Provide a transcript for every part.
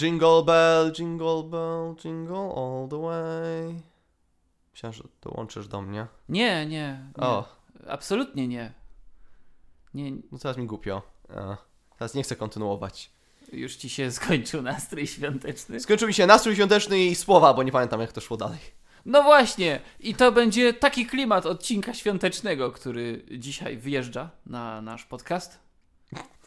Jingle bell, jingle bell, jingle all the way. Myślałem, że dołączysz do mnie. Nie, nie. nie. O, Absolutnie nie. Nie, no teraz mi głupio. A, teraz nie chcę kontynuować. już ci się skończył nastrój świąteczny. Skończył mi się nastrój świąteczny i słowa, bo nie pamiętam jak to szło dalej. No właśnie, i to będzie taki klimat odcinka świątecznego, który dzisiaj wyjeżdża na nasz podcast.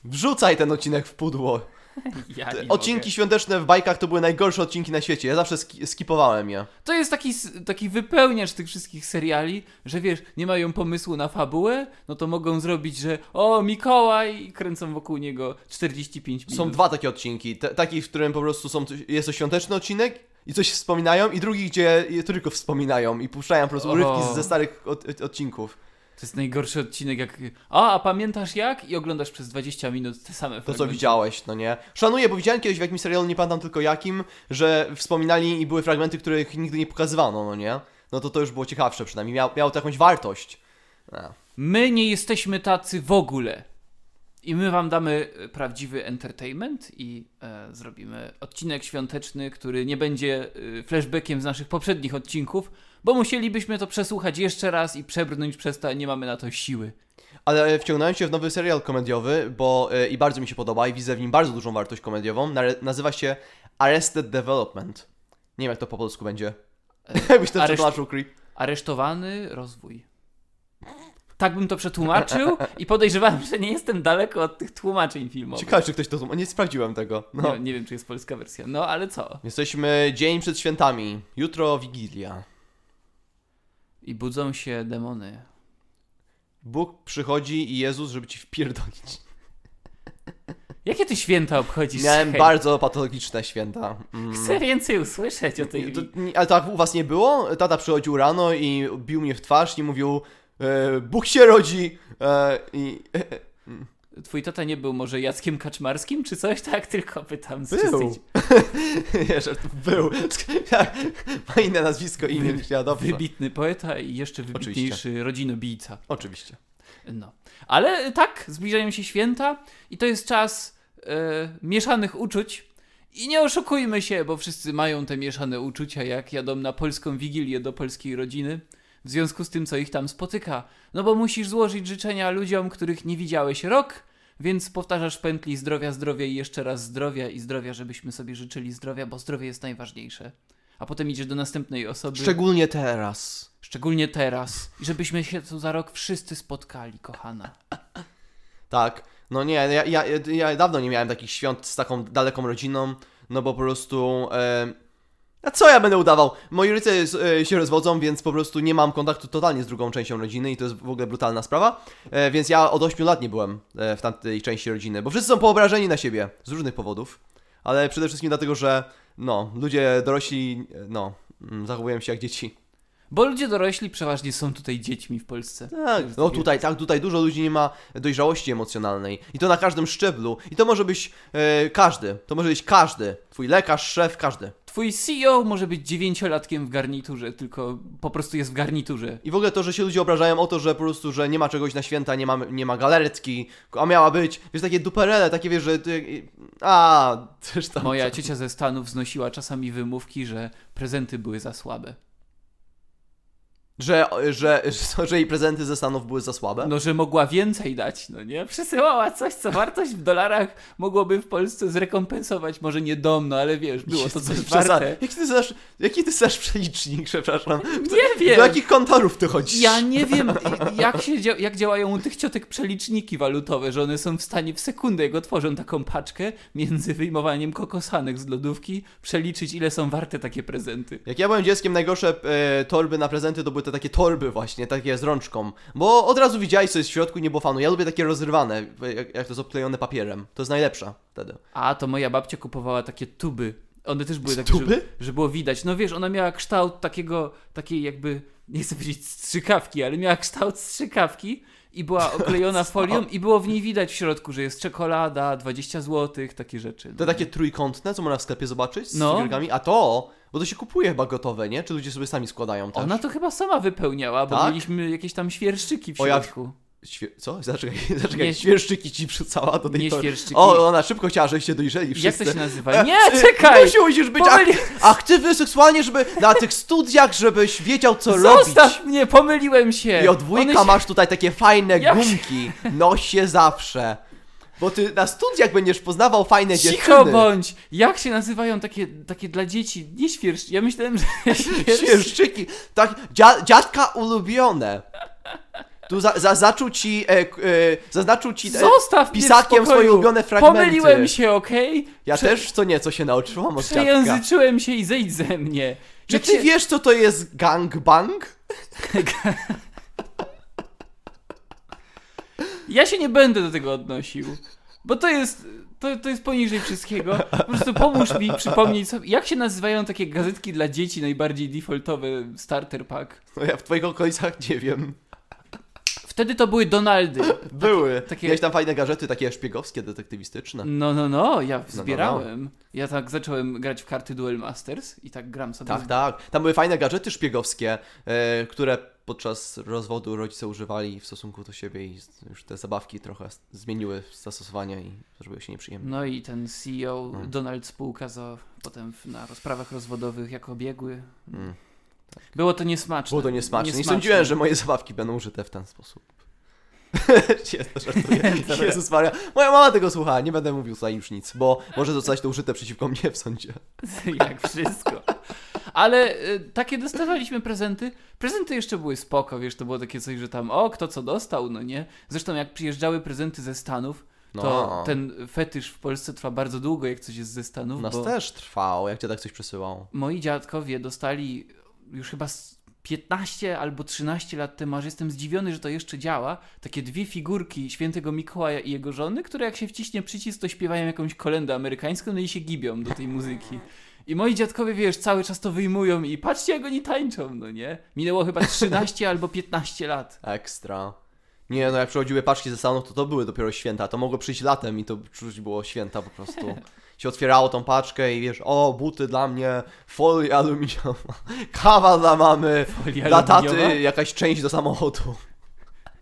Wrzucaj ten odcinek w pudło. Ja Odcinki mogę. świąteczne w bajkach to były najgorsze odcinki na świecie. Ja zawsze ski skipowałem je. To jest taki, taki wypełniacz tych wszystkich seriali, że wiesz, nie mają pomysłu na fabułę, no to mogą zrobić, że o, Mikołaj i kręcą wokół niego 45 minut. Są dwa takie odcinki. Te, taki, w którym po prostu są, jest to świąteczny odcinek i coś wspominają i drugi, gdzie tylko wspominają i puszczają po prostu urywki ze starych od, odcinków. To jest najgorszy odcinek, jak a, a pamiętasz jak? I oglądasz przez 20 minut te same To, co fragmenty. widziałeś, no nie? Szanuję, bo widziałem kiedyś w jakimś serialu, nie pamiętam tylko jakim, że wspominali i były fragmenty, których nigdy nie pokazywano, no nie? No to to już było ciekawsze przynajmniej. Miał, miało to jakąś wartość. A. My nie jesteśmy tacy w ogóle. I my wam damy e, prawdziwy entertainment i e, zrobimy odcinek świąteczny, który nie będzie e, flashbackiem z naszych poprzednich odcinków, bo musielibyśmy to przesłuchać jeszcze raz i przebrnąć przez to, a nie mamy na to siły. Ale wciągnąłem się w nowy serial komediowy, bo e, i bardzo mi się podoba i widzę w nim bardzo dużą wartość komediową. Nare- nazywa się Arrested Development. Nie wiem jak to po polsku będzie. Jakbyś to areszt- przetłumaczył, Creep. Aresztowany rozwój. Tak bym to przetłumaczył i podejrzewałem, że nie jestem daleko od tych tłumaczeń filmowych. Ciekawe, czy ktoś to tłum- Nie sprawdziłem tego. No. Nie, nie wiem, czy jest polska wersja. No, ale co? Jesteśmy dzień przed świętami. Jutro Wigilia. I budzą się demony. Bóg przychodzi i Jezus, żeby ci wpierdolić. Jakie ty święta obchodzisz? Miałem Hej, bardzo patologiczne święta. Mm. Chcę więcej usłyszeć o tej... To, ale tak u was nie było? Tata przychodził rano i bił mnie w twarz i mówił Bóg się rodzi e, i Twój tata nie był może Jackiem Kaczmarskim, czy coś? Tak, tylko pytam. z Był. że był. Ma inne nazwisko i imię ja, dobrze. Wybitny poeta i jeszcze wybitniejszy rodzinobijca. Oczywiście. No. Ale tak, zbliżają się święta i to jest czas e, mieszanych uczuć. I nie oszukujmy się, bo wszyscy mają te mieszane uczucia, jak jadą na polską wigilię do polskiej rodziny, w związku z tym, co ich tam spotyka. No bo musisz złożyć życzenia ludziom, których nie widziałeś rok, więc powtarzasz pętli zdrowia, zdrowia i jeszcze raz zdrowia i zdrowia, żebyśmy sobie życzyli zdrowia, bo zdrowie jest najważniejsze. A potem idziesz do następnej osoby. Szczególnie teraz. Szczególnie teraz. I żebyśmy się tu za rok wszyscy spotkali, kochana. Tak. No nie, ja, ja, ja dawno nie miałem takich świąt z taką daleką rodziną, no bo po prostu... E, a co ja będę udawał? Moi rodzice e, się rozwodzą, więc po prostu nie mam kontaktu totalnie z drugą częścią rodziny i to jest w ogóle brutalna sprawa. E, więc ja od 8 lat nie byłem e, w tamtej części rodziny, bo wszyscy są poobrażeni na siebie z różnych powodów. Ale przede wszystkim dlatego, że no, ludzie dorośli, no, mm, zachowują się jak dzieci. Bo ludzie dorośli przeważnie są tutaj dziećmi w Polsce. Tak, no tutaj, tak, tutaj dużo ludzi nie ma dojrzałości emocjonalnej. I to na każdym szczeblu. I to może być e, każdy. To może być każdy. Twój lekarz, szef, każdy. Twój CEO może być dziewięciolatkiem w garniturze, tylko po prostu jest w garniturze. I w ogóle to, że się ludzie obrażają o to, że po prostu, że nie ma czegoś na święta, nie ma, nie ma galaretki, a miała być, wiesz, takie duperele, takie wiesz, że ty, a, też tam. Moja ciocia ze Stanów znosiła czasami wymówki, że prezenty były za słabe. Że, że, że, że jej prezenty ze Stanów były za słabe. No, że mogła więcej dać, no nie? Przesyłała coś, co wartość w dolarach mogłoby w Polsce zrekompensować. Może nie dom, no ale wiesz, było to coś Przesa- warte. Jaki ty znasz, jaki ty znasz przelicznik, przepraszam? Nie wiem! Do jakich kontorów ty chodzisz? Ja nie wiem, jak, się jak działają u tych ciotek przeliczniki walutowe, że one są w stanie w sekundę, jak otworzą taką paczkę, między wyjmowaniem kokosanek z lodówki, przeliczyć, ile są warte takie prezenty. Jak ja byłem dzieckiem, najgorsze e, torby na prezenty to były te takie torby właśnie, takie z rączką. Bo od razu widziałeś, co jest w środku i nie było fanu. Ja lubię takie rozrywane, jak, jak to jest obklejone papierem. To jest najlepsze wtedy. A, to moja babcia kupowała takie tuby. One też były Z takie, tuby? że, że było widać. No wiesz, ona miała kształt takiego, takiej jakby, nie chcę powiedzieć strzykawki, ale miała kształt strzykawki i była oklejona folią i było w niej widać w środku, że jest czekolada, 20 zł, takie rzeczy. Te takie trójkątne, co można w sklepie zobaczyć z No. cukierkami. A to, bo to się kupuje chyba gotowe, nie? Czy ludzie sobie sami składają też? Ona to chyba sama wypełniała, bo Tak? mieliśmy jakieś tam świerszczyki w O, ja- środku. Świe... Co? Zaczekaj, zaczekaj. Nie- Świerszczyki ci wrzucała do tej Nie tory. świerszczyki. O, ona szybko chciała, żebyście dojrzeli wszyscy. Jak to się nazywa? Nie, ty, czekaj! Musisz, musisz być Pomyli- ak- aktywny seksualnie, żeby na tych studiach, żebyś wiedział, co Zostaw robić. mnie, pomyliłem się! I od dwójka się- masz tutaj takie fajne Jak się- gumki. Noś się zawsze. Bo ty na studiach będziesz poznawał fajne Cicho dziewczyny. bądź! Jak się nazywają takie, takie dla dzieci? Nie świerszcz. Ja myślałem, że świerszcz. Świerszczyki. Tak, dzia, dziadka ulubione. Tu za, za, zaczął ci, e, e, zaznaczył ci e, Zostaw pisakiem swoje ulubione fragmenty. Pomyliłem się, okej? Ja Prze- też co nieco się nauczyłam od. Przejęzyczyłem się i zejdź ze mnie. Czy Jak ty się- wiesz, co to jest gangbang? Ja się nie będę do tego odnosił. Bo to jest. To, to jest poniżej wszystkiego. Po prostu pomóż mi przypomnieć sobie. Jak się nazywają takie gazetki dla dzieci najbardziej defaultowe starter pack? No ja w twoich okolicach nie wiem. Wtedy to były Donaldy. Były. takie- Miałeś tam fajne gadżety, takie szpiegowskie, detektywistyczne. No, no, no, ja no. zbierałem. Ja tak zacząłem grać w karty Duel Masters i tak gram sobie. Tak, z- tak. Tam były fajne gadżety szpiegowskie, e, które podczas rozwodu rodzice używali w stosunku do siebie i już te zabawki trochę zmieniły zastosowania i zrobiły się nieprzyjemne. No i ten CEO No. Donald spółka za potem na rozprawach rozwodowych jako biegły. Mm. Było to niesmaczne. Było to niesmaczne. Nie Niesmaczne. sądziłem, że moje zabawki będą użyte w ten sposób. Jezu. Jezus Maria. Moja mama tego słucha, nie będę mówił tutaj już nic, bo może zostać to użyte przeciwko mnie w sądzie. Jak wszystko. Ale y, takie dostawaliśmy prezenty. Prezenty jeszcze były spoko, wiesz, to było takie coś, że tam o, kto co dostał, no nie. Zresztą jak przyjeżdżały prezenty ze Stanów, to No. ten fetysz w Polsce trwa bardzo długo, jak coś jest ze Stanów, nas bo też trwało, jak cię tak coś przesyłał. moi dziadkowie dostali już chyba z 15 albo 13 lat temu, aż jestem zdziwiony, że to jeszcze działa, takie dwie figurki świętego Mikołaja i jego żony, które jak się wciśnie przycisk, to śpiewają jakąś kolendę amerykańską, no i się gibią do tej muzyki. I moi dziadkowie, wiesz, cały czas to wyjmują i patrzcie jak oni tańczą, no nie? Minęło chyba 13 albo 15 lat. Ekstra. Nie, no jak przychodziły paczki ze Stanów, to to były dopiero święta. To mogło przyjść latem i to czuć było święta po prostu. Się otwierało tą paczkę i wiesz, o, buty dla mnie, folia aluminiowa, kawa dla mamy, Folia dla aluminiowa? taty jakaś część do samochodu.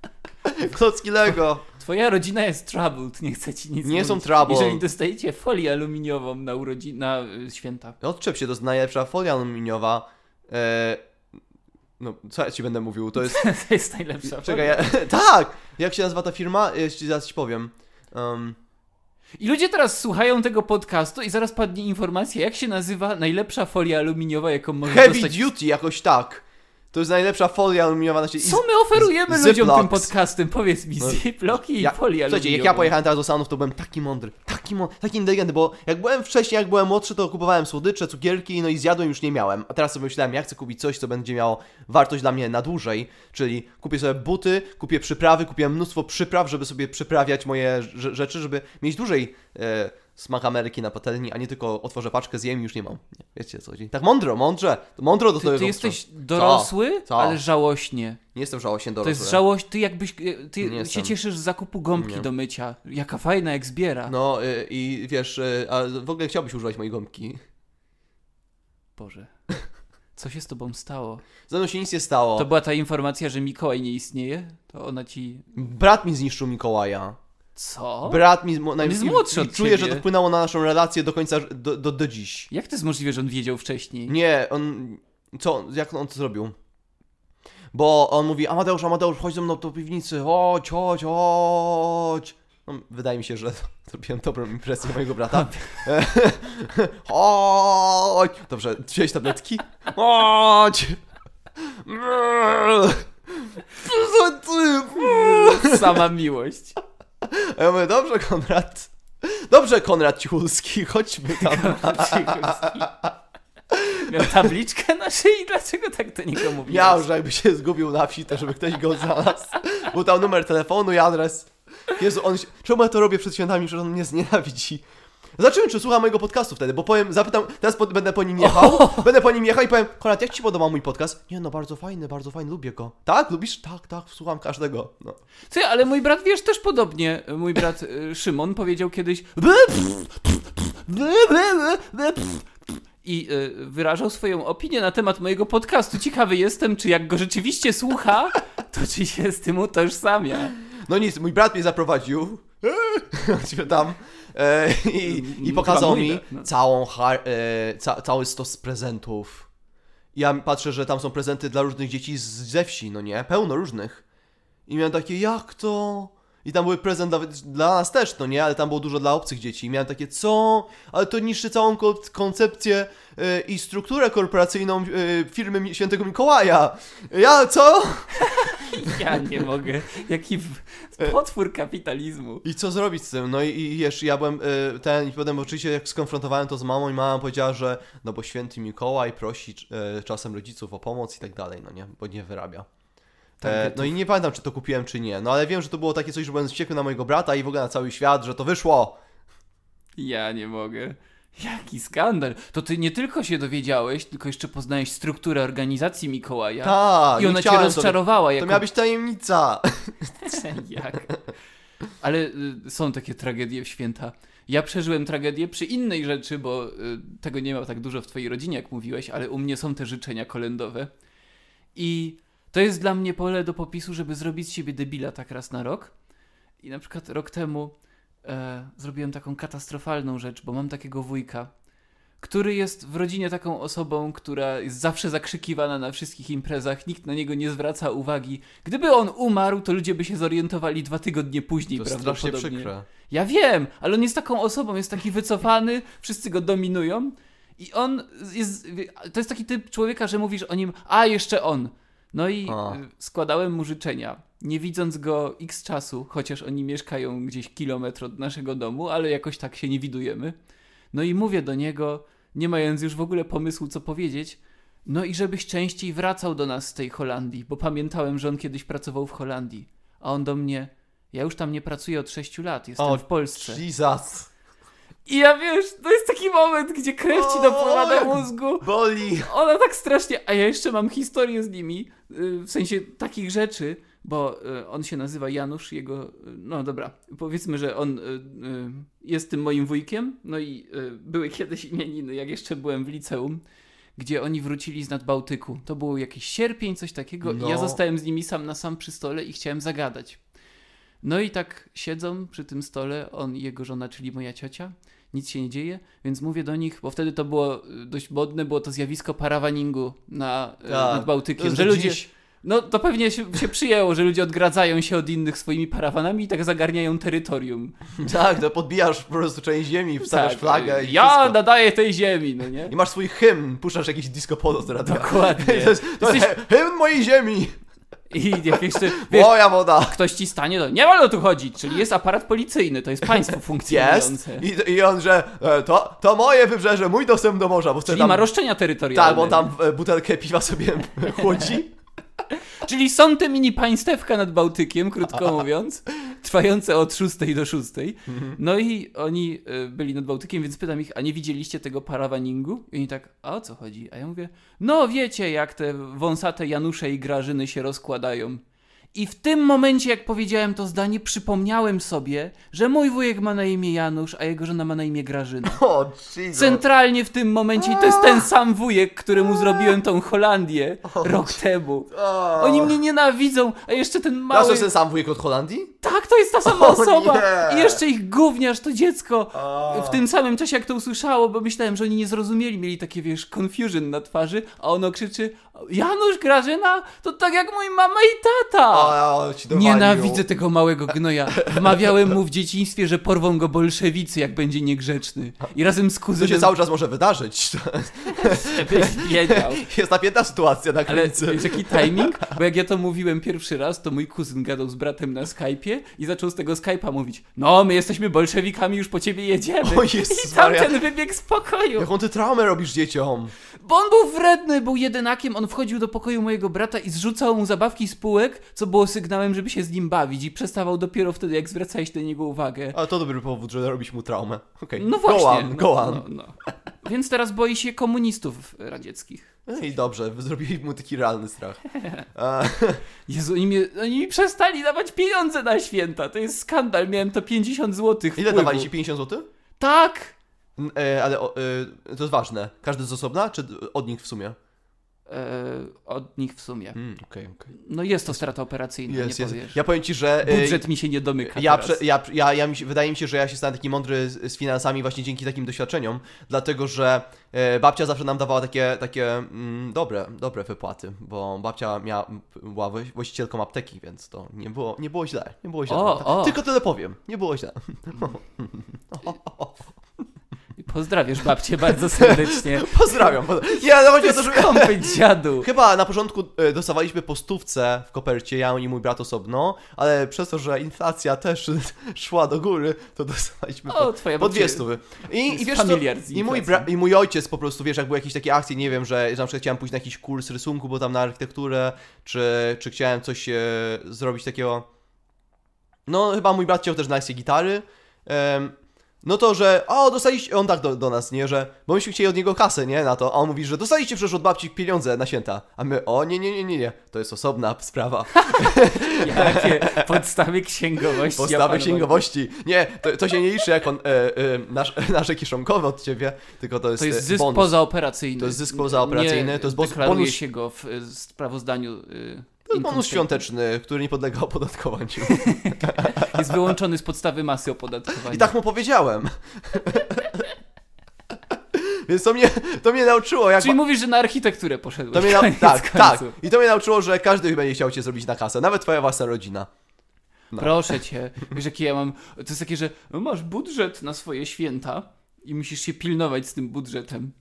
Klocki Lego. Twoja rodzina jest troubled, nie chcę ci nic Nie są mówić. troubled. Jeżeli dostajecie folię aluminiową na urodzin, na y, święta. Odczep się, to jest najlepsza folia aluminiowa. E, no, co ja ci będę mówił, to jest... to jest najlepsza Czekaj, folia. ja, tak! Jak się nazywa ta firma? Ja ci zaraz ci powiem. Um, I ludzie teraz słuchają tego podcastu i zaraz padnie informacja, jak się nazywa najlepsza folia aluminiowa, jaką możesz heavy dostać. Duty, jakoś tak. To jest najlepsza folia aluminiowa na świecie. Co my oferujemy z- ludziom tym podcastem? Powiedz mi, No, ziploki i Ja- folia Słuchajcie, jak ja pojechałem teraz do Stanów, to byłem taki mądry, taki, taki inteligentny, bo jak byłem wcześniej, jak byłem młodszy, to kupowałem słodycze, cukierki, no i zjadłem już nie miałem. A teraz sobie myślałem, ja chcę kupić coś, co będzie miało wartość dla mnie na dłużej, czyli kupię sobie buty, kupię przyprawy, kupię mnóstwo przypraw, żeby sobie przyprawiać moje rze- rzeczy, żeby mieć dłużej e, smak Ameryki na patelni, a nie tylko otworzę paczkę, zjem i już nie mam. Nie, wiecie co chodzi. Tak mądro, mądrze, mądro do tego Ty, ty jesteś dorosły, Co? ale żałośnie. Nie jestem żałośnie To dorosły. jest żałość, ty jakbyś, ty Nie się jestem. cieszysz z zakupu gąbki Nie. do mycia. Jaka fajna, jak zbiera. No y, i wiesz, y, a w ogóle chciałbyś używać mojej gąbki. Boże. Co się z tobą stało? Ze mną się nic nie stało. To była ta informacja, że Mikołaj nie istnieje? To ona ci... Brat mi zniszczył Mikołaja. Co? Brat mi... mo- jest młodszy i od Czuję, ciebie. że to wpłynęło na naszą relację do końca, do, do, do dziś. Jak to jest możliwe, że on wiedział wcześniej? Nie, on... Co? Jak on to zrobił? Bo on mówi, Amadeusz, Amadeusz, chodź ze mną do piwnicy, chodź, chodź, chodź. No, wydaje mi się, że zrobiłem dobrą impresję mojego brata. chodź! Dobrze, wziąłeś tabletki? Chodź! Sama miłość. A ja mówię, dobrze, Konrad. Dobrze, Konrad Cichulski, chodźmy tam. Miał tabliczkę na szyi, dlaczego tak to nikomu mówiłeś? Miał, że jakby się zgubił na wsi, to żeby ktoś go znalazł. Był tam numer telefonu i adres. Jezu, on się... Czemu ja to robię przed świętami, że on mnie znienawidzi? Zobaczymy, czy słucha mojego podcastu wtedy, bo powiem, zapytam, teraz po, będę po nim jechał, będę po nim jechał i powiem, Konrad, jak ci podobał mój podcast? Nie no, bardzo fajny, bardzo fajny, lubię go. Tak? Lubisz? Tak, tak, słucham każdego. No. Ty, ale mój brat, wiesz, też podobnie. Mój brat y, Szymon powiedział kiedyś i y, wyrażał swoją opinię na temat mojego podcastu. Ciekawy jestem, czy jak go rzeczywiście słucha, to czy się z tym utożsamia. No nic, mój brat mnie zaprowadził Eee, tam e, i, i pokazał mój, mi tak? No. całą e, ca- cały stos prezentów. Ja patrzę, że tam są prezenty dla różnych dzieci z ze wsi, no nie? Pełno różnych. I miałem takie, jak to? I tam były prezent nawet dla nas też, no nie? Ale tam było dużo dla obcych dzieci. I miałem takie, co? Ale to niszczy całą ko- koncepcję e, i strukturę korporacyjną e, firmy Świętego Mikołaja. Ja, co? Ja nie mogę. Jaki w- potwór kapitalizmu. I co zrobić z tym? No i, i wiesz, ja byłem y, ten i potem oczywiście jak skonfrontowałem to z mamą i mama powiedziała, że no bo święty Mikołaj prosi y, czasem rodziców o pomoc i tak dalej, no nie, bo nie wyrabia. E, Targetów. no i nie pamiętam, czy to kupiłem, czy nie, no ale wiem, że to było takie coś, że byłem wściekły na mojego brata i w ogóle na cały świat, że to wyszło. Ja nie mogę. Jaki skandal. To ty nie tylko się dowiedziałeś, tylko jeszcze poznałeś strukturę organizacji Mikołaja. Tak, I ona cię rozczarowała. To, Jako... to miała być tajemnica. Jak? Ale y, są takie tragedie w święta. Ja przeżyłem tragedię przy innej rzeczy, bo y, tego nie ma tak dużo w twojej rodzinie, jak mówiłeś, ale u mnie są te życzenia kolędowe. I to jest dla mnie pole do popisu, żeby zrobić z siebie debila tak raz na rok. I na przykład rok temu e, zrobiłem taką katastrofalną rzecz, bo mam takiego wujka, który jest w rodzinie taką osobą, która jest zawsze zakrzykiwana na wszystkich imprezach, nikt na niego nie zwraca uwagi. Gdyby on umarł, to ludzie by się zorientowali dwa tygodnie później To jest strasznie prawdopodobnie. przykre. Ja wiem, ale on jest taką osobą, jest taki wycofany, wszyscy go dominują i on jest, to jest taki typ człowieka, że mówisz o nim, a jeszcze on. No i A. składałem mu życzenia, nie widząc go x czasu, chociaż oni mieszkają gdzieś kilometr od naszego domu, ale jakoś tak się nie widujemy. No i mówię do niego, nie mając już w ogóle pomysłu, co powiedzieć, no i żebyś częściej wracał do nas z tej Holandii, bo pamiętałem, że on kiedyś pracował w Holandii. A on do mnie, ja już tam nie pracuję od 6 lat, jestem O, w Polsce. Jesus. I ja wiesz, to jest taki moment, gdzie krew ci dopływa do mózgu. Boli. Ona tak strasznie, a ja jeszcze mam historię z nimi, y, w sensie takich rzeczy, bo y, on się nazywa Janusz, jego, y, no dobra, powiedzmy, że on y, jest tym moim wujkiem, no i były kiedyś imieniny, jak jeszcze byłem w liceum, gdzie oni wrócili z Nadbałtyku. To był jakiś sierpień, coś takiego i ja No. zostałem z nimi sam na sam przy stole i chciałem zagadać. No i tak siedzą przy tym stole, on i jego żona, czyli moja ciocia. Nic się nie dzieje, więc mówię do nich, bo wtedy to było dość modne, było to zjawisko parawaningu na, Tak. nad Bałtykiem, że jest ludzie, dziś- no to pewnie się, się przyjęło, że ludzie odgradzają się od innych swoimi parawanami i tak zagarniają terytorium. Tak, to podbijasz po prostu część ziemi, wstawiasz tak, flagę i Ja wszystko. nadaję tej ziemi, no nie? I masz swój hymn, puszczasz jakiś disco polo z radia. Dokładnie. To jest, to jest Jesteś- hymn mojej ziemi! I jak jeszcze, wiesz, Moja woda! ktoś ci stanie, to nie wolno tu chodzić, czyli jest aparat policyjny, to jest państwo Jest! funkcjonujące. I, I on, że e, to, to moje wybrzeże, mój dostęp do morza, bo Czyli tam... ma roszczenia terytorialne. Tak, bo tam e, butelkę piwa sobie chłodzi. Czyli są te mini państewka nad Bałtykiem, krótko mówiąc, trwające od 6 do 6. Mhm. No i oni y, byli nad Bałtykiem, więc pytam ich, a nie widzieliście tego parawaningu? I oni tak, a o co chodzi? A ja mówię, no wiecie, jak te wąsate Janusze i Grażyny się rozkładają. I w tym momencie, jak powiedziałem to zdanie, przypomniałem sobie, że mój wujek ma na imię Janusz, a jego żona ma na imię Grażyna. O, Jesus. Centralnie w tym momencie i to jest ten sam wujek, któremu zrobiłem tą Holandię rok temu. Oni mnie nienawidzą, a jeszcze ten Mały... jest ten sam wujek od Holandii? Tak, to jest ta sama O osoba! nie. I jeszcze ich gówniarz, to dziecko. O. W tym samym czasie, jak to usłyszało, bo myślałem, że oni nie zrozumieli, mieli takie, wiesz, confusion na twarzy, a ono krzyczy Janusz, Grażyna, to tak jak mój mama i tata! O, o, ci dowalił. Nienawidzę tego małego gnoja. Wmawiałem mu w dzieciństwie, że porwą go bolszewicy, jak będzie niegrzeczny. I razem z To kuzynem... się cały czas może wydarzyć. wiedział. Jest napięta sytuacja na Ale granicy. wiesz jaki timing? Bo jak ja to mówiłem pierwszy raz, to mój kuzyn gadał z bratem na Skype'ie i zaczął z tego Skype'a mówić No, my jesteśmy bolszewikami, już po ciebie jedziemy. O Jezus I Maria. tamten wybiegł z pokoju. Jaką ty traumę robisz dzieciom? Bo on był wredny, był jedynakiem, on wchodził do pokoju mojego brata i zrzucał mu zabawki z półek, co było sygnałem, żeby się z nim bawić i przestawał dopiero wtedy, jak zwracałeś na niego uwagę. Ale to dobry powód, żeby robić mu traumę. Okej, No właśnie. Go on, no, go on. No, no. Więc teraz boi się komunistów radzieckich. No I dobrze, zrobili mu taki realny strach. Jezu, oni, mnie, oni mi przestali dawać pieniądze na święta. To jest skandal. Miałem to 50 zł. ile dawali ci 50 zł? Tak! E, ale o, e, to jest ważne. Każdy z osobna, czy od nich w sumie? E, od nich w sumie. Mm, okej, okej. No jest to strata operacyjna, nie powiesz. Ja powiem ci, że... e, Budżet mi się nie domyka Ja, prze, ja, ja, ja mi się, wydaje mi się, że ja się stałem taki mądry z, z finansami właśnie dzięki takim doświadczeniom, dlatego że e, babcia zawsze nam dawała takie, takie mm, dobre, dobre wypłaty, bo babcia miała, była właś- właścicielką apteki, więc to nie było, nie było źle, nie było źle. O, o. Tylko tyle powiem, nie było źle. Pozdrawiasz babcię bardzo serdecznie. Pozdrawiam. Nie, ale chodzi o to, że... Skąpy dziadu. Chyba na początku e, dostawaliśmy po stówce w kopercie, ja i mój brat osobno, ale przez to, że inflacja też szła do góry, to dostawaliśmy po, O, twoja po babcia dwie stówy. I, i wiesz co, i mój, i mój ojciec po prostu, wiesz, jak były jakieś takie akcje, nie wiem, że, że na przykład chciałem pójść na jakiś kurs rysunku, bo tam na architekturę, czy, czy chciałem coś e, zrobić takiego... No, chyba mój brat chciał też na gitary. No to, że o, dostaliście, on tak do, do nas, nie, że, bo myśmy chcieli od niego kasę, nie, na to, a on mówi, że dostaliście przecież od babci pieniądze na święta, a my, o, nie, nie, nie, nie, nie, to jest osobna sprawa, Jakie podstawy księgowości. postawy opanowane. księgowości, nie, to, to się nie liczy jako e, e, nasz, nasze kieszonkowe od ciebie, tylko to jest, To jest e, zysk bonus. pozaoperacyjny. To jest zysk pozaoperacyjny, Nie to jest bonus- deklaruje się go w sprawozdaniu. y, To jest income bonus świąteczny, który nie podlega opodatkowaniu. Jest wyłączony z podstawy masy opodatkowania. I tak mu powiedziałem. Więc to mnie, to mnie nauczyło, jak... Czyli mówisz, że na architekturę poszedłeś. To mnie koniec tak, tak. I to mnie nauczyło, że każdy będzie chciał cię zrobić na kasę, nawet twoja własna rodzina. No. Proszę cię, wiesz jakie ja mam. To jest takie, że no masz budżet na swoje święta i musisz się pilnować z tym budżetem.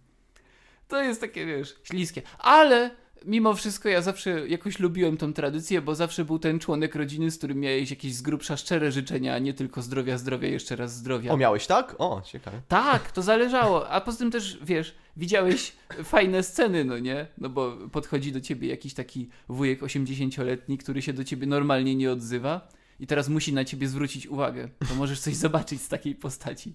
To jest takie, wiesz, śliskie. Ale mimo wszystko ja zawsze jakoś lubiłem tą tradycję, bo zawsze był ten członek rodziny, z którym miałeś jakieś z grubsza szczere życzenia, a nie tylko zdrowia, zdrowia, jeszcze raz zdrowia. O, miałeś tak? O, ciekawe. Tak, to zależało. A poza tym też, wiesz, widziałeś fajne sceny, no nie? No bo podchodzi do ciebie jakiś taki wujek 80-letni, który się do ciebie normalnie nie odzywa i teraz musi na ciebie zwrócić uwagę. To możesz coś zobaczyć z takiej postaci.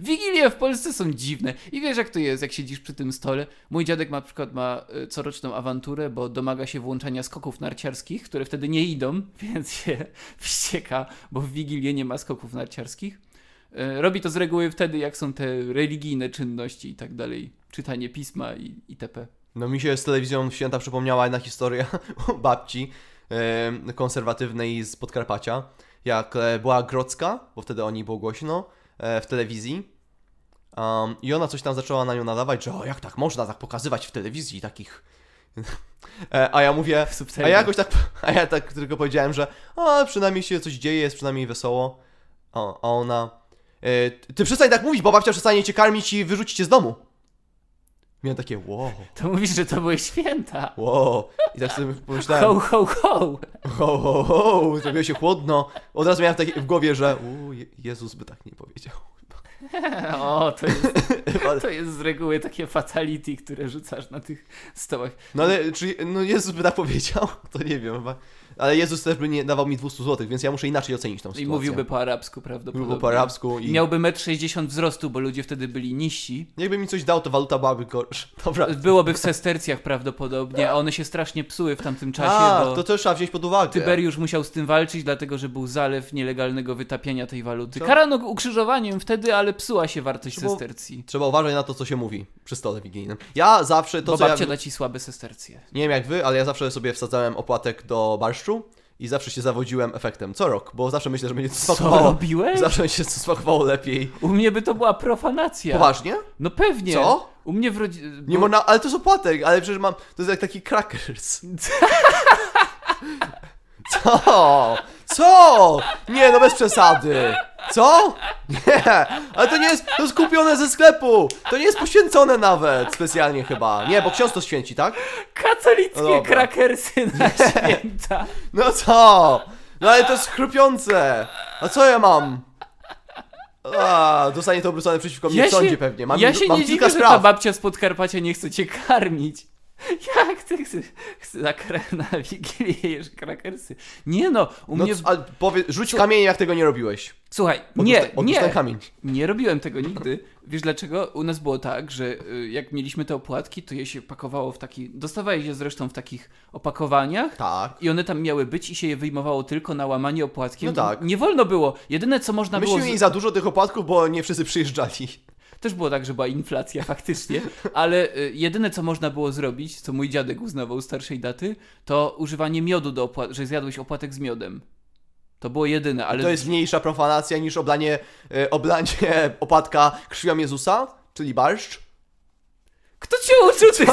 Wigilie w Polsce są dziwne. I wiesz jak to jest, jak siedzisz przy tym stole. Mój dziadek na przykład ma y, coroczną awanturę, bo domaga się włączania skoków narciarskich, które wtedy nie idą, więc się wścieka, bo w Wigilię nie ma skoków narciarskich. Y, Robi to z reguły wtedy, jak są te religijne czynności i tak dalej. Czytanie pisma i itp. No mi się z telewizją w święta przypomniała jedna historia o babci konserwatywnej z Podkarpacia, jak e, była Grodzka, bo wtedy o niej było głośno, w telewizji. Um, I ona coś tam zaczęła na nią nadawać, że o, jak tak można tak pokazywać w telewizji takich... E, a ja mówię, a ja jakoś tak, a ja tak tylko powiedziałem, że o, przynajmniej się coś dzieje, jest przynajmniej wesoło. O, a ona, e, ty przestań tak mówić, bo babcia przestanie cię karmić i wyrzuci cię z domu. Miałem takie, wow. To mówisz, że to były święta. Wow. I tak sobie pomyślałem, Ho, ho, ho. ho, ho, ho, zrobiło się chłodno. Od razu miałem takie w głowie, że u, Je- Jezus by tak nie powiedział. O, to jest, to jest z reguły takie fatality, które rzucasz na tych stołach. No ale czy no Jezus by tak powiedział? To nie wiem chyba. Ale Jezus też by nie dawał mi 200 zł, więc ja muszę inaczej ocenić tą I sytuację. mówiłby po arabsku prawdopodobnie. Mówiłby po arabsku i Miałby 1,60 m wzrostu, bo ludzie wtedy byli niżsi. jakby mi coś dał, to waluta byłaby gorsza. Dobra. Byłoby w sestercjach prawdopodobnie, a one się strasznie psuły w tamtym czasie, A, bo to też trzeba wziąć pod uwagę. Tyberiusz musiał z tym walczyć, dlatego że był zalew nielegalnego wytapiania tej waluty. Co? Karano ukrzyżowaniem wtedy, ale psuła się wartość Trzeba- sestercji. Trzeba uważać na to, co się mówi przy stole wigilijnym. Ja zawsze to, bo co ja... babcia da ci słabe sestercje. Nie wiem jak wy, ale ja zawsze sobie wsadzałem opłatek do barszczu i zawsze się zawodziłem efektem. Co rok, bo zawsze myślę, że będzie to Co smakowało. robiłeś? Zawsze mi się to smakowało lepiej. U mnie by to była profanacja. Poważnie? No pewnie. Co? U mnie w rodzinie... Nie można, ale to jest opłatek, ale przecież mam, to jest jak taki crackers. Co? Co? Nie, no bez przesady. Co? Nie, ale to nie jest, to jest kupione ze sklepu. To nie jest poświęcone nawet specjalnie chyba. Nie, bo ksiądz to święci, tak? Katolickie No dobra. krakersy na święta. No co? No ale to jest chrupiące. A co ja mam? A, dostanie to obrócone przeciwko mnie w sądzie pewnie. Mam, ja się mam nie kilka dziwię, że ta spraw. babcia z Podkarpacia nie chce cię karmić. Jak ty chcesz chcesz na, na Wigilię jesz krakersy? Nie no, u No, mnie... c- a powie, rzuć kamieniem, jak tego nie robiłeś. Słuchaj, Odłóż nie, odłóż nie, kamień. nie robiłem tego nigdy. Wiesz dlaczego? U nas było tak, że y, jak mieliśmy te opłatki, to je się pakowało w taki... Dostawałeś je zresztą w takich opakowaniach. Tak. I one tam miały być i się je wyjmowało tylko na łamanie opłatkiem. No tak. Nie wolno było. Jedyne co można Myśmy było... z- mieli za dużo tych opłatków, bo nie wszyscy przyjeżdżali. Też było tak, że była inflacja faktycznie, ale y, jedyne co można było zrobić, co mój dziadek uznawał starszej daty, to używanie miodu do opłat, że zjadłeś opłatek z miodem. To było jedyne, ale To jest mniejsza profanacja niż oblanie, e, oblanie opłatka krwią Jezusa, czyli barszcz. Kto cię uczył tych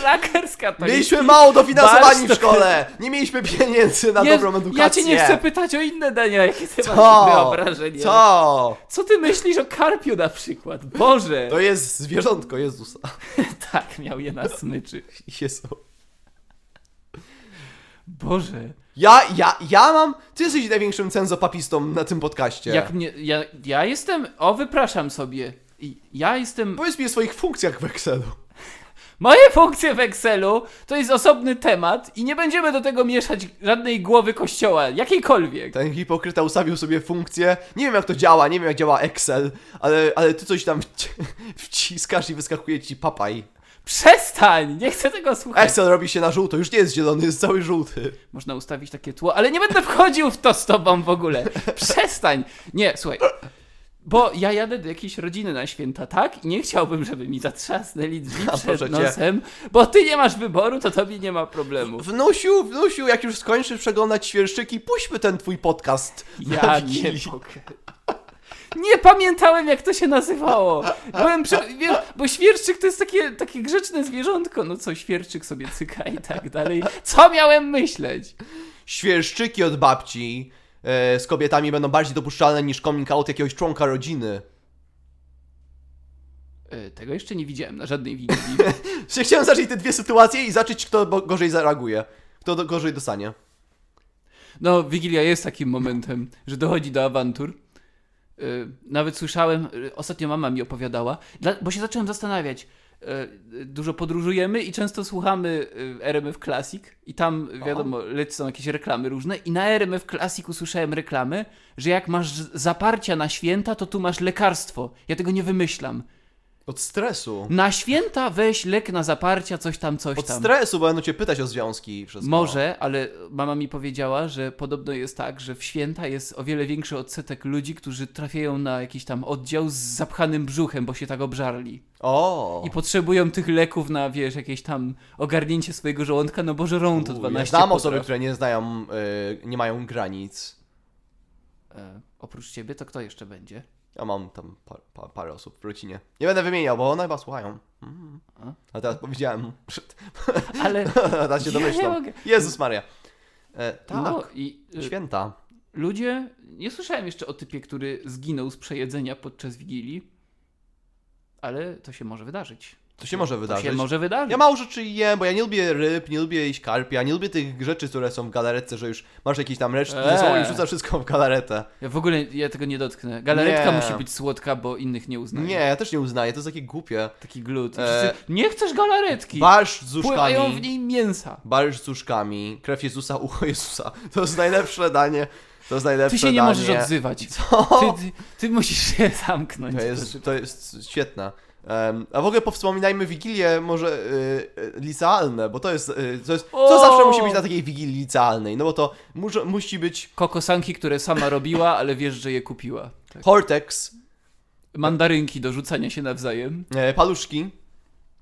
krakerska to Mieliśmy mało dofinansowani w szkole. Nie mieliśmy pieniędzy na Jezu, dobrą edukację. Ja cię nie chcę pytać o inne dania, jakie ty masz Co? wyobrażenie. Co? Co ty myślisz o karpiu na przykład? Boże! To jest zwierzątko Jezusa. Tak, miał je na smyczy. Jezu. Boże. Ja, ja, ja mam... Ty jesteś największym cenzopapistą na tym podcaście. Jak mnie, ja, ja jestem, o wypraszam sobie, ja jestem, Powiedz mi o swoich funkcjach w Excelu. moje funkcje w Excelu to jest osobny temat i nie będziemy do tego mieszać żadnej głowy kościoła, jakiejkolwiek. Ten hipokryta ustawił sobie funkcję. Nie wiem jak to działa, nie wiem jak działa Excel, ale, ale ty coś tam wci- wciskasz i wyskakuje ci papaj. Przestań, nie chcę tego słuchać. Excel robi się na żółto, już nie jest zielony, jest cały żółty. Można ustawić takie tło, ale nie będę wchodził w to z tobą w ogóle. Przestań. Nie, słuchaj. Bo ja jadę do jakiejś rodziny na święta, tak? I nie chciałbym, żeby mi zatrzasnęli drzwi A, przed cię. nosem, bo ty nie masz wyboru, to tobie nie ma problemu. Wnusiu, wnusiu, jak już skończysz przeglądać świerszczyki, puśćmy ten twój podcast. Ja nie mogę. Nie pamiętałem, jak to się nazywało. Byłem prze... wiesz, bo świerszczyk to jest takie, takie grzeczne zwierzątko. No co, świerszczyk sobie cyka i tak dalej. Co miałem myśleć? Świerszczyki od babci z kobietami będą bardziej dopuszczalne niż coming out jakiegoś członka rodziny. E, Tego jeszcze nie widziałem na żadnej. Że Chciałem zacząć te dwie sytuacje i zacząć, kto gorzej zareaguje. Kto gorzej dostanie. No, Wigilia jest takim momentem, że dochodzi do awantur. Yy, nawet słyszałem, ostatnio mama mi opowiadała, bo się zacząłem zastanawiać. Yy, dużo podróżujemy i często słuchamy yy, RMF Classic i tam, wiadomo, lecą jakieś reklamy różne i na RMF Classic usłyszałem reklamę, że jak masz zaparcia na święta, to tu masz lekarstwo. Ja tego nie wymyślam. Od stresu. Na święta weź lek na zaparcia, coś tam, coś Od tam. stresu, bo będą cię pytać o związki i wszystko. Może, ale mama mi powiedziała, że podobno jest tak, że w święta jest o wiele większy odsetek ludzi, którzy trafiają na jakiś tam oddział z zapchanym brzuchem, bo się tak obżarli. O! I potrzebują tych leków na, wiesz, jakieś tam ogarnięcie swojego żołądka, no bo żerą to U, 12 ja znam osoby, które nie znają, e, nie mają granic. E, oprócz ciebie, to kto jeszcze będzie? Ja mam tam pa, pa, parę osób w rodzinie. Nie będę wymieniał, bo one chyba słuchają. Mm. A? Teraz powiedziałem. Ale... teraz się domyślam. mogę. Jezus Maria. E, tak, No i e, święta. ludzie... Nie słyszałem jeszcze o typie, który zginął z przejedzenia podczas Wigilii, ale to się może wydarzyć. To się może To wydarzyć. się może wydarzyć. Ja mało rzeczy jem, bo ja nie lubię ryb, nie lubię jeść karpia, nie lubię tych rzeczy, które są w galaretce, że już masz jakieś tam resztki ze sobą i Eee. wrzucasz wszystko w galaretę. Ja w ogóle ja tego nie dotknę. Galaretka Nie. musi być słodka, bo innych nie uznaję. Nie, ja też nie uznaję, to jest takie głupie. Taki glut. Eee. nie chcesz galaretki. Barszcz z Pływają w uszkami. niej mięsa. Barszcz z uszkami, krew Jezusa, ucho Jezusa. To jest najlepsze danie. To jest najlepsze Ty się nie danie. możesz odzywać. Co? Ty, ty, ty musisz się zamknąć. To jest, to jest świetne. A w ogóle powspominajmy Wigilię może y, y, licealne, bo to jest, y, to jest, to O! zawsze musi być na takiej Wigilii licealnej, no bo to musi być Kokosanki, które sama robiła, ale wiesz, że je kupiła. Tak. Hortex, Mandarynki do rzucania się nawzajem. e, paluszki,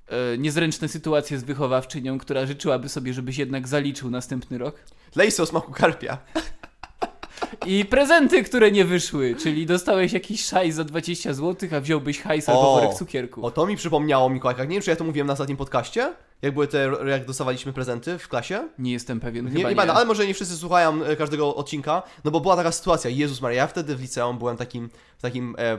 E, niezręczne sytuacje z wychowawczynią, która życzyłaby sobie, żebyś jednak zaliczył następny rok. lejsy o smaku karpia. I prezenty, które nie wyszły, czyli dostałeś jakiś szajs za 20 zł, a wziąłbyś hajs albo O! worek cukierków. O, to mi przypomniało Mikołajkach. Nie wiem, czy ja to mówiłem na ostatnim podcaście, jak były te, jak dostawaliśmy prezenty w klasie. Nie jestem pewien, Nie, chyba nie, nie. będę, ale może nie wszyscy słuchają e, każdego odcinka, no bo była taka sytuacja, Jezus Maria, ja wtedy w liceum byłem takim, takim e, e,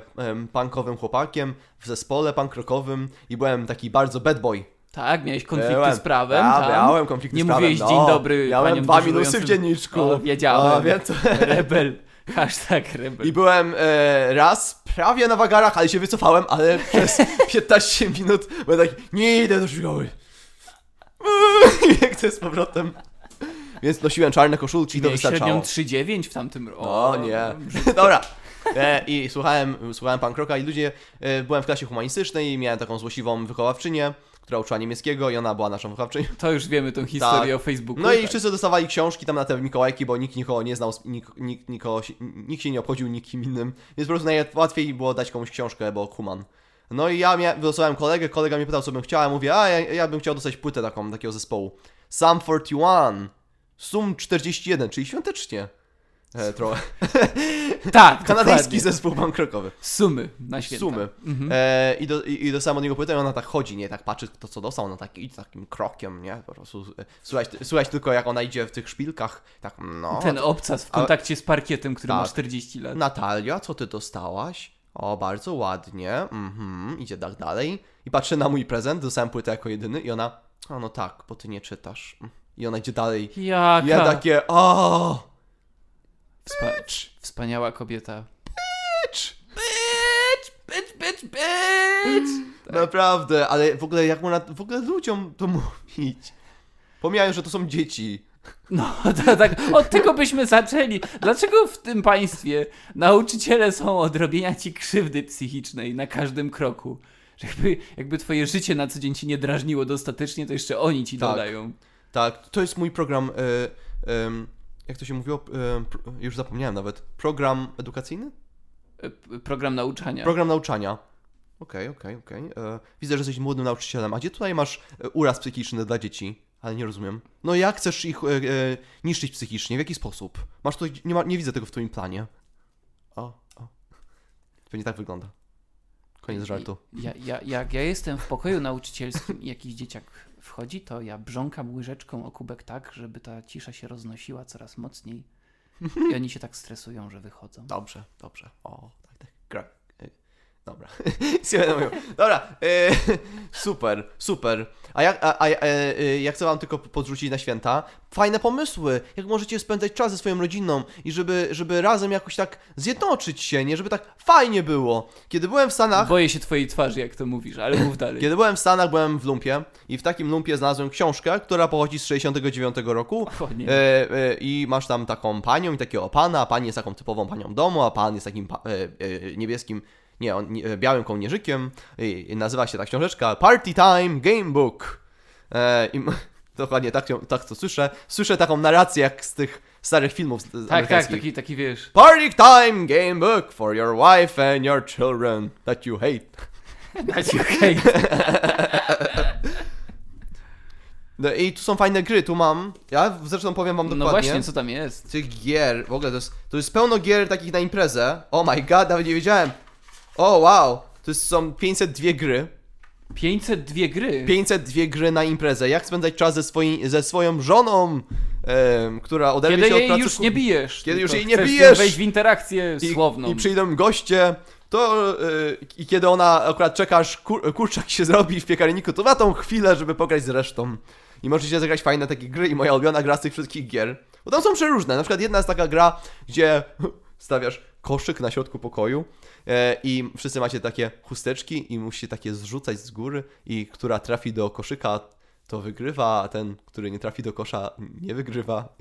punkowym chłopakiem w zespole punk rockowym i byłem taki bardzo bad boy. Tak, miałeś konflikty Byłem. z prawem, Ja, tam. miałem konflikty Nie z prawem. mówiłeś no. dzień dobry Miałem dwa minusy w dzienniczku. O, wiedziałem. O, więc... Rebel. Hashtag rebel. I byłem e, raz prawie na wagarach, ale się wycofałem, ale przez 15 minut byłem taki, nie idę do szkoły. I biegnę z powrotem. Więc nosiłem czarne koszulki i to Miałeś średnią wystarczało. 3,9 w tamtym roku. O nie. Dobra. E, I słuchałem, słuchałem punk rocka i ludzie, e, byłem w klasie humanistycznej i miałem taką złośliwą wychowawczynię, która uczyła niemieckiego i ona była naszą wychowawczynią. To już wiemy tą historię o Facebooku. No i tak. wszyscy dostawali książki tam na te Mikołajki, bo nikt nikogo nie znał, nikt, nikt, nikogo, nikt się nie obchodził nikim innym, więc po prostu najłatwiej było dać komuś książkę, bo kuman. No i ja mia- wylosowałem kolegę, kolega mnie pytał, co bym chciał, ja mówię, a ja, ja bym chciał dostać płytę taką, takiego zespołu. Sum 41, Sum 41, czyli świątecznie. E, trochę. Tak, Kanadyjski zespół bankrokowy. Sumy na święta. Sumy. Mhm. E, i, do, i, I dostałem od niego płytę i ona tak chodzi, nie? Tak patrzy to, co dostał, ona tak idzie takim krokiem, nie? Po prostu e, słuchać, słuchać tylko, jak ona idzie w tych szpilkach. Tak, no. Ten obcas w Ale- kontakcie z parkietem, który ma Tak. 40 lat. Natalia, co ty dostałaś? O, bardzo ładnie. Mhm, idzie tak dalej. I patrzy na mój prezent, dostałem płytę jako jedyny i ona, o no tak, bo ty nie czytasz. I ona idzie dalej. Jaka I ja takie, o, Wspa- wspaniała kobieta. bitch. Bitch, bitch, bitch, bitch! Naprawdę, ale w ogóle jak można w ogóle ludziom to mówić? Pomijając, że to są dzieci. No, to, tak, od tego byśmy zaczęli. Dlaczego w tym państwie nauczyciele są od robienia ci krzywdy psychicznej na każdym kroku? Że jakby, jakby twoje życie na co dzień ci nie drażniło dostatecznie, to jeszcze oni ci Tak. dodają. Tak, to jest mój program, e, em, jak to się mówiło, już zapomniałem nawet, program edukacyjny? E, Program nauczania. Program nauczania. Okej, okej, okej. E, Widzę, że jesteś młodym nauczycielem. A gdzie tutaj masz e, uraz psychiczny dla dzieci? Ale nie rozumiem. No jak chcesz ich e, e, niszczyć psychicznie? W jaki sposób? Masz tutaj, nie, ma, nie widzę tego w twoim planie. O, o. Pewnie tak wygląda. Koniec żartu. Ja, ja, jak ja jestem w pokoju nauczycielskim i jakiś dzieciak wchodzi, to ja brząkam łyżeczką o kubek tak, żeby ta cisza się roznosiła coraz mocniej. I oni się tak stresują, że wychodzą. Dobrze, dobrze. O, tak, tak. Gra. Dobra. Dobra. E, super, super. A jak, a, a, e, e, ja chcę wam tylko podrzucić na święta fajne pomysły, jak możecie spędzać czas ze swoją rodziną i żeby, żeby razem jakoś tak zjednoczyć się, nie? Żeby tak fajnie było. Kiedy byłem w Stanach, Boję się twojej twarzy, jak to mówisz, ale mów dalej. kiedy byłem w Stanach, byłem w lumpie i w takim lumpie znalazłem książkę, która pochodzi z 69 roku. O, e, I masz tam taką panią i takiego pana, a pani jest taką typową panią domu, a pan jest takim niebieskim, nie, on, nie, białym kołnierzykiem. I, I nazywa się ta książeczka Party Time Game Book. E, I dokładnie tak, tak to słyszę. Słyszę taką narrację jak z tych starych filmów tak, tak, taki, taki wiesz. Party Time Game Book for your wife and your children that you hate. Dać hej. No i tu są fajne gry, tu mam. Ja zresztą powiem wam dokładnie. No właśnie, co tam jest? tych gier, w ogóle to jest, to jest pełno gier takich na imprezę. Oh my god, nawet nie wiedziałem. O wow, to są 502 gry. 502 gry. 502 gry na imprezę. Jak spędzać czas ze, swoi, ze swoją żoną, em, która oderwie Kiedy się od jej pracy. już nie bijesz. Kiedy już tylko jej nie chcesz bijesz. wejść w interakcję I, słowną. I przyjdą goście, to y, i kiedy ona akurat czekasz, kur, kurczak się zrobi w piekarniku, to ma tą chwilę, żeby pograć z resztą. I możecie zagrać fajne takie gry i moja ulubiona gra z tych wszystkich gier. Bo tam są przeróżne. Na przykład jedna jest taka gra, gdzie stawiasz koszyk na środku pokoju e, i wszyscy macie takie chusteczki i musicie takie zrzucać z góry i która trafi do koszyka, to wygrywa, a ten, który nie trafi do kosza, nie wygrywa.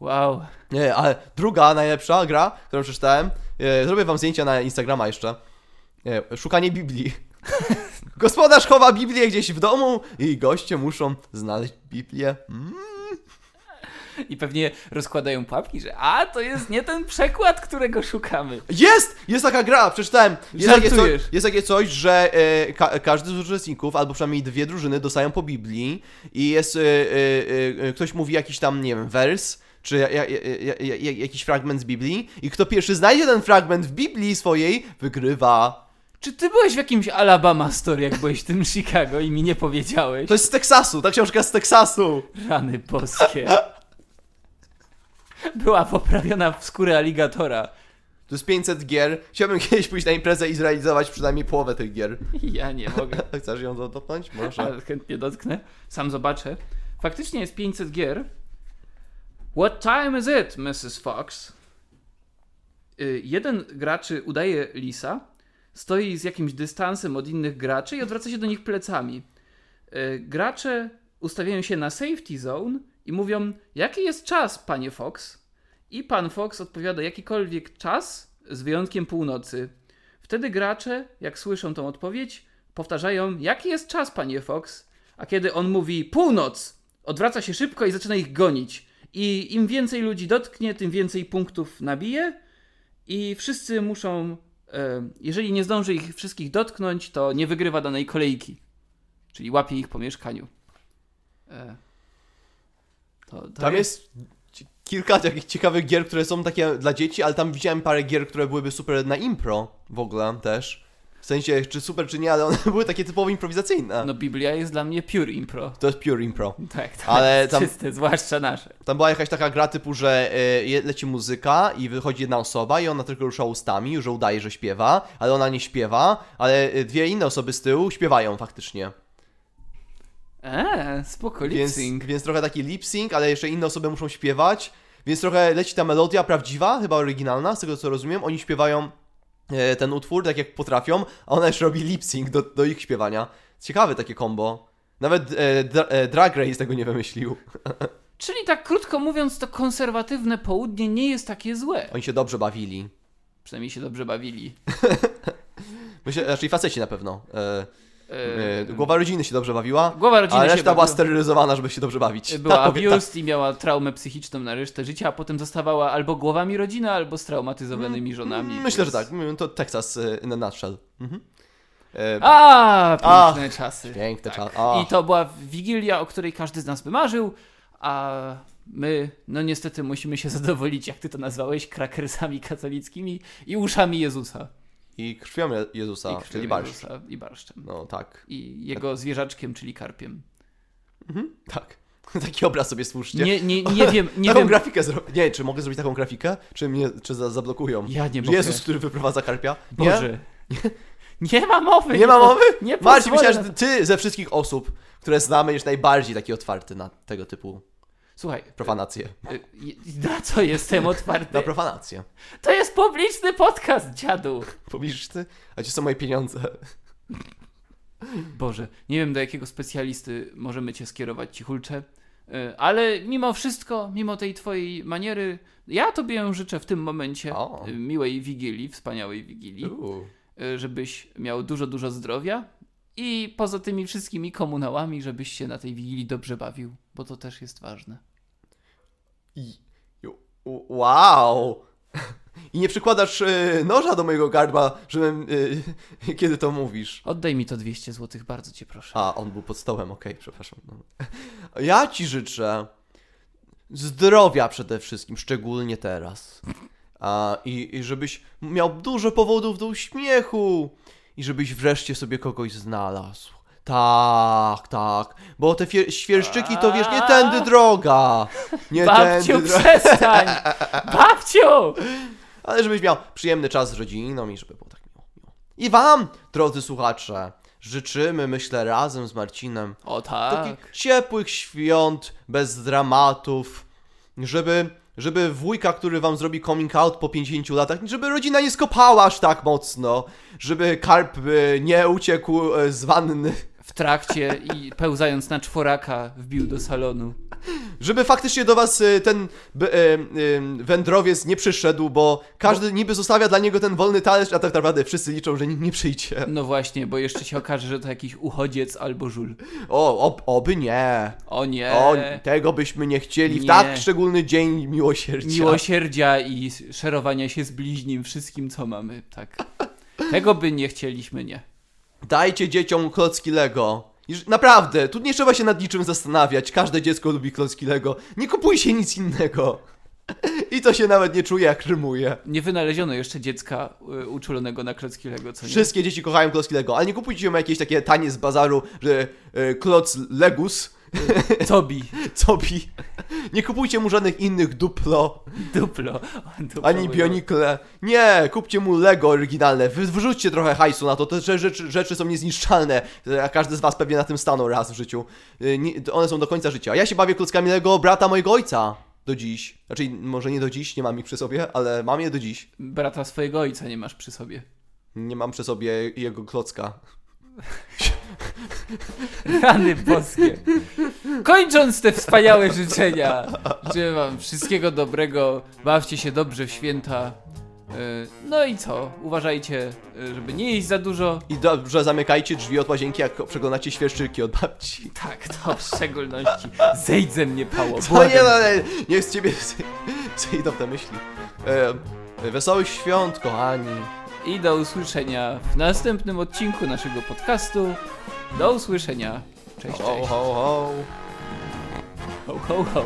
Wow. Nie, ale druga najlepsza gra, którą przeczytałem, e, zrobię wam zdjęcia na Instagrama jeszcze. E, szukanie Biblii. Gospodarz chowa Biblię gdzieś w domu i goście muszą znaleźć Biblię. Mm. I pewnie rozkładają pułapki, że a, to jest nie ten przekład, którego szukamy. Jest! Jest taka gra, przeczytałem. Jest takie, jest takie coś, że e, ka każdy z uczestników, albo przynajmniej dwie drużyny dostają po Biblii i jest, e, e, e, ktoś mówi jakiś tam, nie wiem, wers, czy ja, ja, ja, ja, ja, jakiś fragment z Biblii i kto pierwszy znajdzie ten fragment w Biblii swojej, wygrywa. Czy ty byłeś w jakimś Alabama Story, jak byłeś w tym Chicago i mi nie powiedziałeś? To jest z Teksasu, ta książka z Teksasu. Rany boskie. Była poprawiona w skórę aligatora. To jest 500 gier. Chciałbym kiedyś pójść na imprezę i zrealizować przynajmniej połowę tych gier. Ja nie mogę. Chcesz ją dotknąć? Może. Ale chętnie dotknę. Sam zobaczę. Faktycznie jest 500 gier. What time is it, Mrs. Fox? Y, Jeden graczy udaje lisa, stoi z jakimś dystansem od innych graczy i odwraca się do nich plecami. Y, Gracze ustawiają się na safety zone i mówią, jaki jest czas, panie Fox? I pan Fox odpowiada, jakikolwiek czas, z wyjątkiem północy. Wtedy gracze, jak słyszą tą odpowiedź, powtarzają, jaki jest czas, panie Fox? A kiedy on mówi północ, odwraca się szybko i zaczyna ich gonić. I im więcej ludzi dotknie, tym więcej punktów nabije. I wszyscy muszą, e, jeżeli nie zdąży ich wszystkich dotknąć, to nie wygrywa danej kolejki. Czyli łapie ich po mieszkaniu. To, to Tam jest ci- kilka takich ciekawych gier, które są takie dla dzieci, ale tam widziałem parę gier, które byłyby super na impro w ogóle też. W sensie, czy super, czy nie, ale one były takie typowo improwizacyjne. No Biblia jest dla mnie pure impro. To jest pure impro. Tak, tak. Ale tam- Czyste, zwłaszcza nasze. Tam była jakaś taka gra typu, że y, leci muzyka i wychodzi jedna osoba i ona tylko rusza ustami, że udaje, że śpiewa, ale ona nie śpiewa, ale y, dwie inne osoby z tyłu śpiewają faktycznie. Eee, spoko, lip Więc, sync. więc trochę taki lip sync, ale jeszcze inne osoby muszą śpiewać, więc trochę leci ta melodia prawdziwa, chyba oryginalna, z tego co rozumiem. Oni śpiewają e, ten utwór tak jak potrafią, a ona jeszcze robi lip sync do, do ich śpiewania. Ciekawe takie combo. Nawet e, dra, e, Drag Race tego nie wymyślił. Czyli tak krótko mówiąc, to konserwatywne południe nie jest takie złe. Oni się dobrze bawili. Przynajmniej się dobrze bawili. Myślę, raczej faceci na pewno. E, Eee, e, głowa rodziny się dobrze bawiła, Głowa rodziny a reszta była sterylizowana, żeby się dobrze bawić. Była Ta kobieta- abused i miała traumę psychiczną na resztę życia, a potem zostawała albo głowami rodziny, albo straumatyzowanymi żonami. Myślę, więc- że tak. Mm, To Texas in a nutshell. Mhm. E, A, piękne A, czasy. piękne Tak. czasy. I to była wigilia, o której każdy z nas by marzył, a my, no niestety musimy się zadowolić, jak ty to nazwałeś, krakersami katolickimi i uszami Jezusa. I krwią Je- Jezusa, I krwią czyli barszcz. Jezusa I barszczem. No tak. I jego zwierzaczkiem, czyli karpiem. Tak. Taki obraz sobie stwórzcie. Nie, nie, nie wiem, nie taką wiem. grafikę. Nie, czy mogę zrobić taką grafikę? Czy mnie czy za, zablokują? Ja nie mogę. Jezus, który wyprowadza karpia? Nie? Boże. Nie ma mowy. Nie ma po- mowy? Nie Marcin, myślałem, że ty ze wszystkich osób, które znamy, jest najbardziej taki otwarty na tego typu Słuchaj, profanacje. y, na co jestem otwarty? Na profanację. To jest publiczny podcast, dziadu. Pobliżysz ty? A gdzie są moje pieniądze? Boże, nie wiem do jakiego specjalisty możemy cię skierować, cichulcze, y, ale mimo wszystko, mimo tej twojej maniery, ja tobie życzę w tym momencie O. miłej wigilii, wspaniałej wigilii, y, żebyś miał dużo, dużo zdrowia i poza tymi wszystkimi komunałami, żebyś się na tej wigilii dobrze bawił, bo to też jest ważne. I, wow! I nie przykładasz y, noża do mojego gardła, żebym, y, kiedy to mówisz. Oddaj mi to 200 zł, bardzo cię proszę. A, on był pod stołem, okej, przepraszam. No. Ja ci życzę zdrowia przede wszystkim, szczególnie teraz. A, i, I żebyś miał dużo powodów do uśmiechu. I żebyś wreszcie sobie kogoś znalazł. Tak, tak. Bo te świerszczyki to wiesz, nie tędy droga. Nie Babciu, tędy droga. przestań! Babciu! Ale żebyś miał przyjemny czas z rodziną i żeby było tak miło. I wam, drodzy słuchacze, życzymy, myślę, razem z Marcinem O tak. takich ciepłych świąt, bez dramatów, żeby, żeby wujka, który wam zrobi coming out po 50 latach, żeby rodzina nie skopała aż tak mocno, żeby karp y, nie uciekł y, z wanny, W trakcie i pełzając na czworaka wbił do salonu. żeby faktycznie do was y, ten y, y, wędrowiec nie przyszedł, bo każdy niby zostawia dla niego ten wolny talerz, a tak naprawdę wszyscy liczą, że nikt nie przyjdzie. No właśnie, bo jeszcze się okaże, że to jakiś uchodziec albo żul. O, ob, oby nie. O nie. O, tego byśmy nie chcieli w Nie. tak szczególny dzień miłosierdzia. Miłosierdzia i szerowania się z bliźnim wszystkim, co mamy. Tak. Tego by nie chcieliśmy, nie. Dajcie dzieciom klocki Lego. Naprawdę, tu nie trzeba się nad niczym zastanawiać. Każde dziecko lubi klocki Lego. Nie kupujcie nic innego. I to się nawet nie czuje, jak rymuje. Nie wynaleziono jeszcze dziecka y, uczulonego na klocki Lego, co nie? Wszystkie dzieci kochają klocki Lego, ale nie kupujcie mu jakieś takie tanie z bazaru, że e, kloc Legus, Tobi. cobi. Nie kupujcie mu żadnych innych duplo, Duplo. Duplo ani było. bionikle. Nie, kupcie mu Lego oryginalne. Wrzućcie trochę hajsu na to. Te rze- rzeczy, rzeczy są niezniszczalne. Każdy z was pewnie na tym stanął raz w życiu. Y, one są do końca życia. Ja się bawię klockami Lego brata mojego ojca. Do dziś. Znaczy, może nie do dziś, nie mam ich przy sobie, ale mam je do dziś. Brata swojego ojca nie masz przy sobie. Nie mam przy sobie jego klocka. Rany boskie. Kończąc te wspaniałe życzenia, życzę wam wszystkiego dobrego, bawcie się dobrze w święta No i co? Uważajcie, y, żeby nie jeść za dużo. I dobrze zamykajcie drzwi od łazienki, jak przeglądacie świerszczyki od babci. Tak, to w szczególności. Zejdź ze mnie, Pało. Co nie, błagam. no, nie, niech z ciebie zejdą te myśli. E, wesołych świąt, kochani. I do usłyszenia w następnym odcinku naszego podcastu. Do usłyszenia. Cześć, cześć. Ho, ho, ho. Ho, ho, ho.